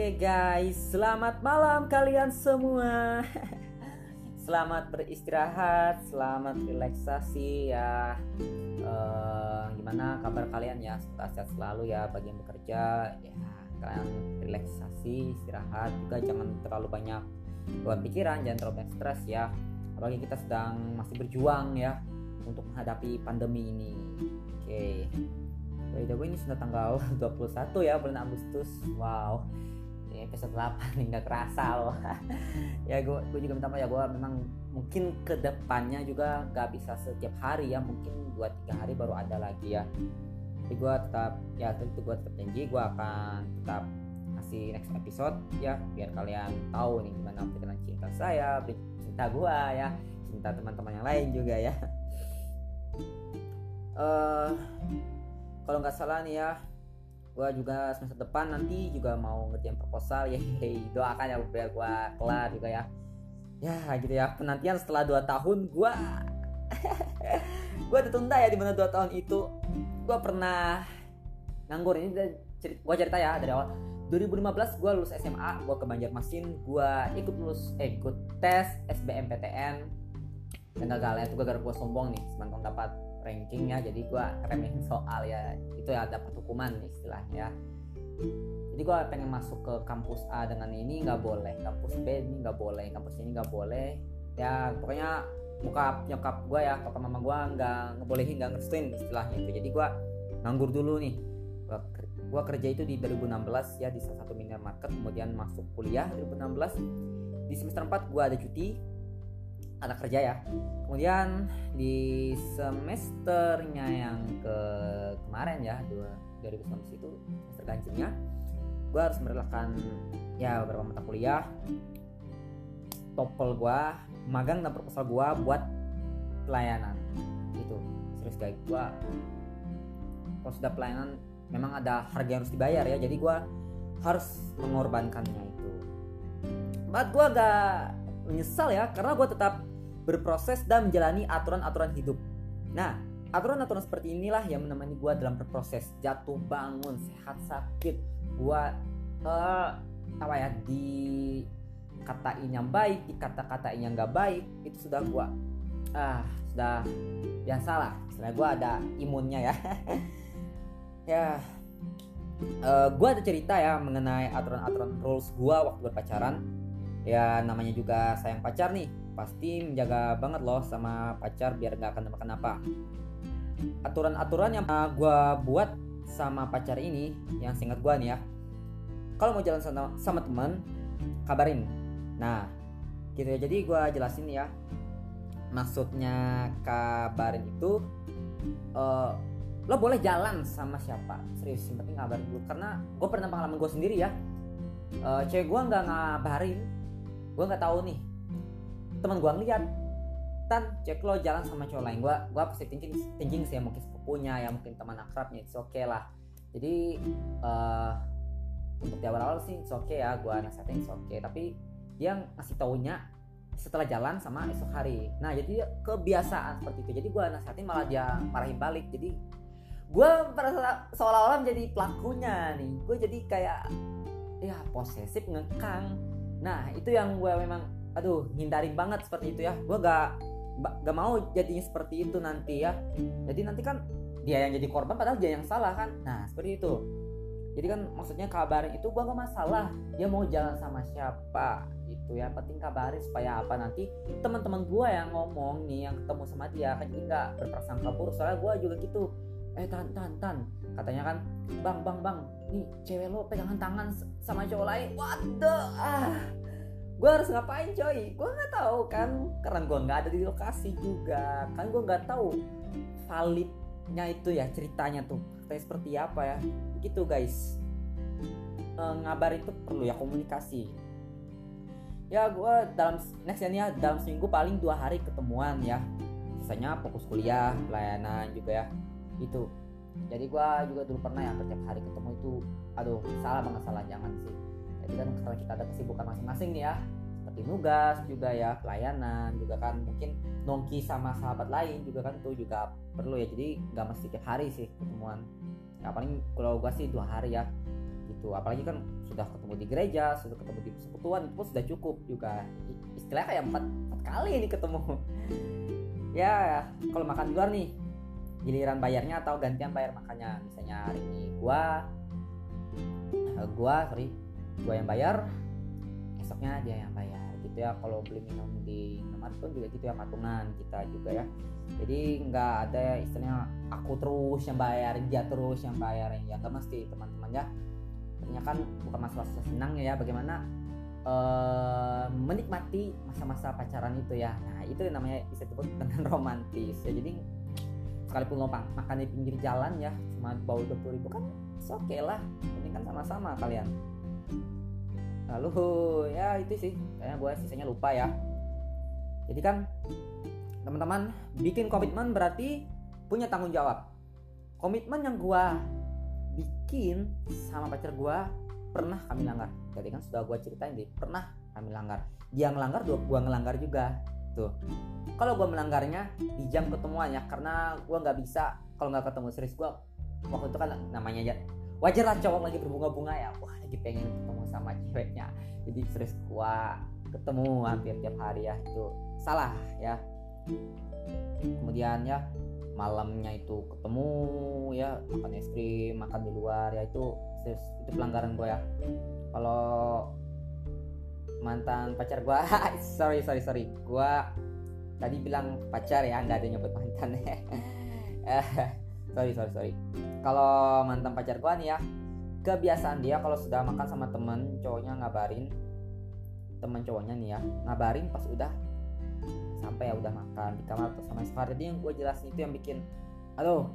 Oke guys, selamat malam kalian semua. selamat beristirahat, selamat relaksasi ya. Uh, gimana kabar kalian ya? Sehat selalu ya bagi yang bekerja. Ya kalian relaksasi, istirahat juga jangan terlalu banyak buat pikiran, jangan terlalu banyak stres ya. Apalagi kita sedang masih berjuang ya untuk menghadapi pandemi ini. Oke. By the way ini sudah tanggal 21 ya bulan Agustus. Wow. Ini episode 8 nih nggak kerasa loh. ya gue juga minta maaf ya gue memang mungkin ke depannya juga nggak bisa setiap hari ya mungkin dua tiga hari baru ada lagi ya. Tapi gue tetap ya itu gue tetap janji gue akan tetap kasih next episode ya biar kalian tahu nih gimana perjalanan cinta saya, cinta gue ya, cinta teman-teman yang lain juga ya. Uh, kalau nggak salah nih ya gue juga semester depan nanti juga mau ngerjain proposal ya doakan ya biar gue kelar juga ya. Ya gitu ya. Penantian setelah 2 tahun gue gue tertunda ya di mana dua tahun itu. Gue pernah nganggur ini cerita, gue cerita ya dari awal. 2015 gue lulus SMA gue ke Banjarmasin gue ikut lulus eh ikut tes SBMPTN dan gagal ya itu gara-gara gue sombong nih semakin dapat rankingnya jadi gue remehin soal ya itu ya dapat hukuman istilahnya. Ya jadi gue pengen masuk ke kampus A dengan ini nggak boleh. Kampus B ini nggak boleh kampus ini nggak boleh. Ya pokoknya muka nyokap gue ya papa mama gue nggak ngebolehin nggak ngerestuin istilahnya itu. Jadi gue nganggur dulu nih. Gue kerja itu di 2016 ya di salah satu minimarket. Kemudian masuk kuliah 2016 di semester 4 gue ada cuti anak kerja ya. Kemudian di semesternya yang ke kemarin ya 2019 itu semester ganjilnya gue harus merelakan ya beberapa mata kuliah. Topel gue magang dan proposal gue buat pelayanan. Itu serius guys gue kalau sudah pelayanan memang ada harga yang harus dibayar ya. Jadi gue harus mengorbankannya itu. But gue agak menyesal ya karena gue tetap berproses dan menjalani aturan-aturan hidup. Nah, aturan-aturan seperti inilah yang menemani gue dalam berproses jatuh bangun, sehat sakit. Gue uh, apa ya di katain yang baik, di kata-katain yang gak baik itu sudah gue ah sudah biasa lah. Setelah gue ada imunnya ya. ya uh, eh, gue ada cerita ya mengenai aturan-aturan rules gue waktu berpacaran ya namanya juga sayang pacar nih pasti menjaga banget loh sama pacar biar nggak akan kenapa aturan-aturan yang gue buat sama pacar ini yang singkat gue nih ya. Kalau mau jalan sama, sama temen kabarin. Nah gitu ya. Jadi gue jelasin ya. Maksudnya kabarin itu uh, lo boleh jalan sama siapa. Serius yang penting ngabarin dulu. Karena gue pernah pengalaman gue sendiri ya. Uh, cewek gue nggak ngabarin. Gue nggak tahu nih teman gue ngeliat tan cek lo jalan sama cowok lain. Gue gue pasti thinking thinking sih ya mungkin sepupunya ya mungkin teman akrabnya itu oke okay lah. Jadi uh, untuk di awal-awal sih it's okay ya gue nasihatin it's okay. Tapi dia ngasih taunya setelah jalan sama esok hari. Nah jadi kebiasaan seperti itu. Jadi gue nasihatin malah dia marahin balik. Jadi gue seolah-olah menjadi pelakunya nih. Gue jadi kayak ya posesif ngekang. Nah itu yang gue memang aduh hindarin banget seperti itu ya. Gue gak gak mau jadinya seperti itu nanti ya. Jadi nanti kan dia yang jadi korban padahal dia yang salah kan. Nah seperti itu. Jadi kan maksudnya kabarin itu gue gak masalah. Dia mau jalan sama siapa itu ya. Penting kabarin supaya apa nanti teman-teman gue yang ngomong nih yang ketemu sama dia kan jadi nggak berprasangka buruk. Soalnya gue juga gitu. Eh tan tan tan. Katanya kan bang bang bang nih cewek lo pegangan tangan sama cowok lain. What the ah gue harus ngapain coy? Gue nggak tahu kan? Karena gue nggak ada di lokasi juga. Kan gue nggak tahu validnya itu ya ceritanya tuh. Kayak seperti apa ya? Gitu guys. E, ngabar itu perlu ya komunikasi. Ya gue dalam next ya dalam seminggu paling dua hari ketemuan ya. Biasanya fokus kuliah pelayanan juga ya. Itu jadi gue juga dulu pernah ya setiap hari ketemu itu aduh salah banget salah jangan sih jadi kan karena kita ada kesibukan masing-masing nih ya seperti nugas juga ya pelayanan juga kan mungkin nongki sama sahabat lain juga kan itu juga perlu ya. Jadi nggak mesti tiap hari sih ketemuan. Ya paling kalau gua sih dua hari ya gitu. Apalagi kan sudah ketemu di gereja sudah ketemu di persekutuan itu sudah cukup juga. Istilahnya kayak empat, empat kali ini ketemu. Ya kalau makan di luar nih giliran bayarnya atau gantian bayar makannya. Misalnya hari ini gua uh, gua sorry gua yang bayar esoknya dia yang bayar gitu ya. Kalau beli minum di nomor pun juga gitu ya patungan kita juga ya. Jadi nggak ada istilahnya aku terus yang bayar dia terus yang bayar ya nggak mesti teman-teman ya. Artinya kan bukan masalah senang ya bagaimana uh, menikmati masa-masa pacaran itu ya. Nah itu namanya bisa disebut dengan romantis ya. Jadi sekalipun lo makan di pinggir jalan ya cuma bau dua puluh ribu kan oke okay lah. Penting kan sama-sama kalian lalu ya itu sih. Kayaknya gue sisanya lupa ya. Jadi kan teman-teman bikin komitmen berarti punya tanggung jawab. Komitmen yang gue bikin sama pacar gue pernah kami langgar. Jadi kan sudah gue ceritain deh pernah kami langgar. Dia ngelanggar gue ngelanggar juga. Tuh. Kalau gue melanggarnya di jam ketemuan ya karena gue nggak bisa kalau nggak ketemu serius gue waktu itu kan namanya ya wajar lah cowok lagi berbunga-bunga ya. Wah lagi pengen ketemu sama ceweknya. Jadi serius gue ketemu hampir tiap hari ya itu salah ya. Kemudian ya malamnya itu ketemu ya makan es krim makan di luar ya itu serius itu pelanggaran gue ya. Kalau mantan pacar gue sorry sorry sorry. Gue tadi bilang pacar ya nggak ada nyebut mantan ya sorry sorry sorry. Kalau mantan pacar gue nih ya kebiasaan dia kalau sudah makan sama temen cowoknya ngabarin temen cowoknya nih ya ngabarin pas udah sampai ya udah makan di kamar atau sama sekali jadi yang gue jelasin itu yang bikin aduh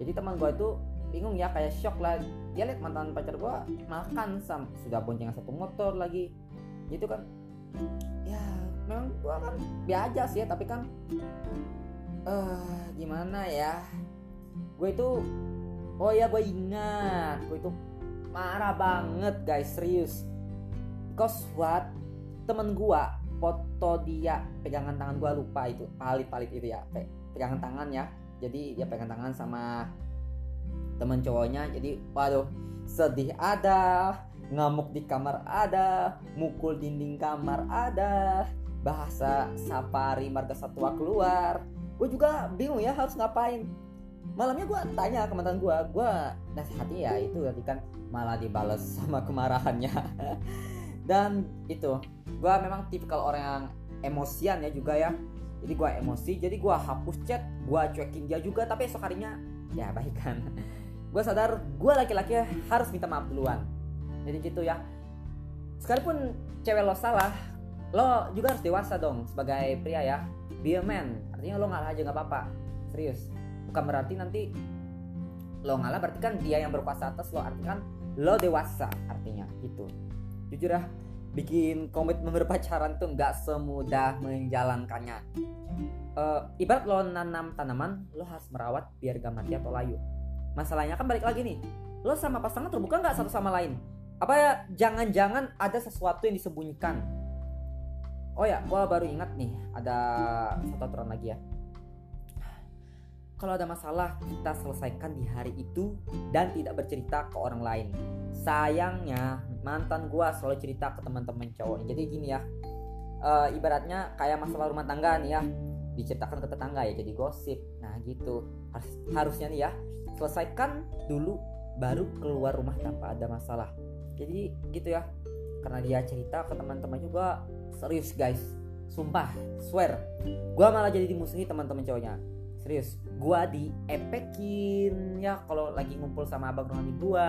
jadi teman gue itu bingung ya kayak shock lah. Dia lihat mantan pacar gue makan sam sudah boncengan satu motor lagi. Gitu kan. Ya memang gua kan biasa sih ya tapi kan eh uh, gimana ya gue itu oh ya gue ingat gue itu marah banget guys serius cause what temen gue foto dia pegangan tangan gue lupa itu palit-palit itu ya pegangan tangan ya jadi dia pegang tangan sama temen cowoknya jadi waduh sedih ada ngamuk di kamar ada, mukul dinding kamar ada, bahasa safari marga satwa keluar. Gue juga bingung ya harus ngapain. Malamnya gue tanya ke mantan gue, gue nasihati ya itu tadi kan malah dibales sama kemarahannya. Dan itu, gue memang tipikal orang yang emosian ya juga ya. Jadi gue emosi, jadi gue hapus chat, gue cuekin dia juga, tapi esok harinya ya baik kan. gue sadar gue laki-laki harus minta maaf duluan jadi gitu ya sekalipun cewek lo salah lo juga harus dewasa dong sebagai pria ya be a man artinya lo ngalah aja nggak apa-apa serius bukan berarti nanti lo ngalah berarti kan dia yang berkuasa atas lo artinya kan lo dewasa artinya gitu. Jujur ya bikin komitmen berpacaran tuh nggak semudah menjalankannya. Uh, ibarat lo nanam tanaman lo harus merawat biar gak mati atau layu. Masalahnya kan balik lagi nih lo sama pasangan terbuka nggak satu sama lain? Apa ya jangan-jangan ada sesuatu yang disembunyikan? Oh ya gue baru ingat nih ada satu aturan lagi ya kalau ada masalah kita selesaikan di hari itu dan tidak bercerita ke orang lain. Sayangnya mantan gue selalu cerita ke teman-teman cowok jadi gini ya uh, ibaratnya kayak masalah rumah tangga nih ya diceritakan ke tetangga ya jadi gosip. Nah gitu. Harus, harusnya nih ya selesaikan dulu baru keluar rumah tanpa ada masalah. Jadi gitu ya karena dia cerita ke teman-teman juga serius guys. Sumpah swear. Gue malah jadi dimusuhi teman-teman cowoknya serius gue diepekin ya kalau lagi ngumpul sama abang rohani gue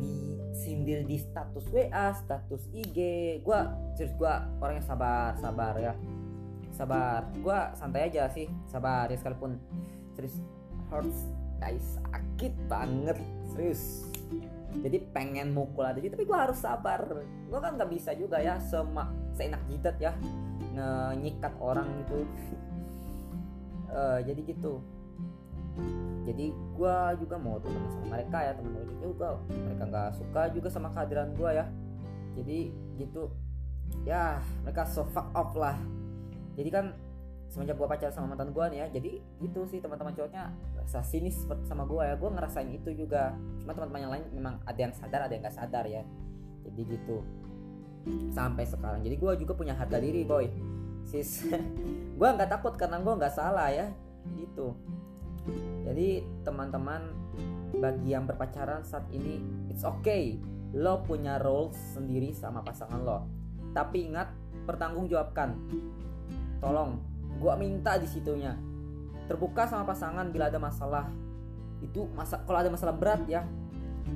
di sindir di status WA status IG gue serius gue orangnya sabar sabar ya. Sabar. Gue santai aja sih sabar ya sekalipun. Serius hurts guys sakit banget serius. Jadi pengen mukul aja tapi gue harus sabar. Gue kan nggak bisa juga ya semak seenak jidat ya nyikat orang gitu uh, jadi gitu. Jadi gue juga mau temen sama mereka ya temen gue juga mereka nggak suka juga sama kehadiran gue ya. Jadi gitu. Ya mereka so fuck off lah. Jadi kan semenjak gue pacaran sama mantan gue nih ya jadi gitu sih teman-teman cowoknya. Rasa sinis sama gue ya. Gue ngerasain itu juga. Cuma teman-teman yang lain memang ada yang sadar ada yang nggak sadar ya. Jadi gitu. Sampai sekarang. Jadi gue juga punya harga diri boy sis. Gue nggak takut karena gue nggak salah ya. Gitu. Jadi teman-teman bagi yang berpacaran saat ini it's okay. Lo punya roles sendiri sama pasangan lo. Tapi ingat pertanggungjawabkan. Tolong gue minta di situnya. Terbuka sama pasangan bila ada masalah. Itu masa kalau ada masalah berat ya.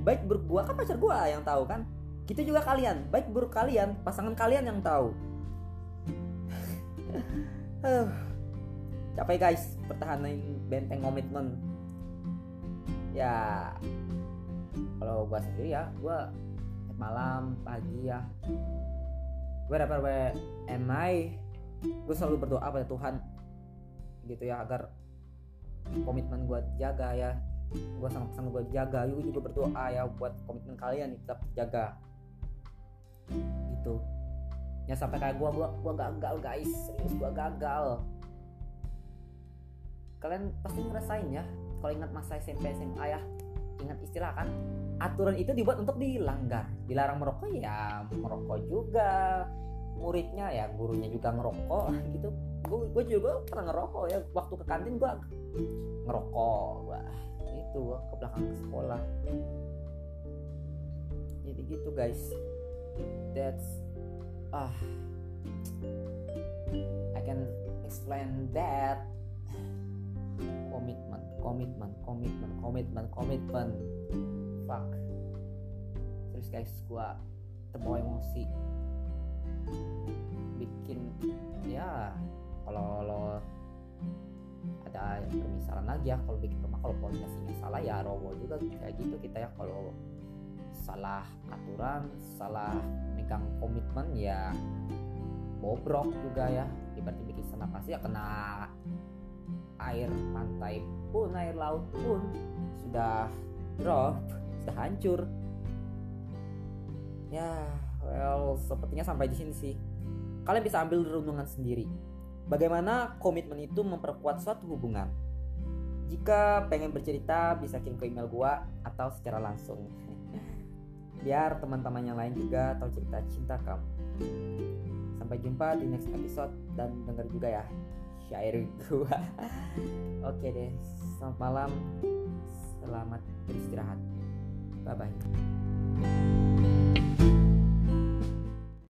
Baik buruk gue kan pacar gue yang tahu kan? Kita juga kalian. Baik buruk kalian pasangan kalian yang tahu capek guys pertahanan benteng komitmen ya kalau gue sendiri ya gue malam pagi ya wherever am I gue selalu berdoa pada Tuhan gitu ya agar komitmen gue jaga ya. Gue sama pasangan gue jaga gue juga berdoa ya buat komitmen kalian tetap jaga gitu ya sampai kayak gue gue gue gagal guys. Serius gue gagal. Kalian pasti ngerasain ya kalau ingat masa SMP SMA ya. Ingat istilah kan? Aturan itu dibuat untuk dilanggar. Dilarang merokok ya merokok juga. Muridnya ya gurunya juga ngerokok. Gitu. Gue juga pernah ngerokok ya. Waktu ke kantin gue ngerokok. Wah itu gue ke belakang sekolah. Jadi gitu guys. That's ah. I can explain that. Komitmen komitmen komitmen komitmen komitmen fuck. Terus guys gue terbawa emosi. Bikin ya kalau lo ada permisalan lagi ya kalau bikin rumah kalau koordinasinya salah ya robo juga kayak gitu kita ya kalau salah aturan salah megang komitmen ya bobrok juga ya. Ibaratnya bikin sana pasti ya kena air pantai pun air laut pun sudah drop sudah hancur. Ya well sepertinya sampai di sini sih. Kalian bisa ambil renungan sendiri. Bagaimana komitmen itu memperkuat suatu hubungan? Jika pengen bercerita bisa kirim ke email gua atau secara langsung biar teman-teman yang lain juga tahu cerita cinta kamu. Sampai jumpa di next episode dan denger juga ya syair gua. Oke deh selamat malam selamat beristirahat. Bye bye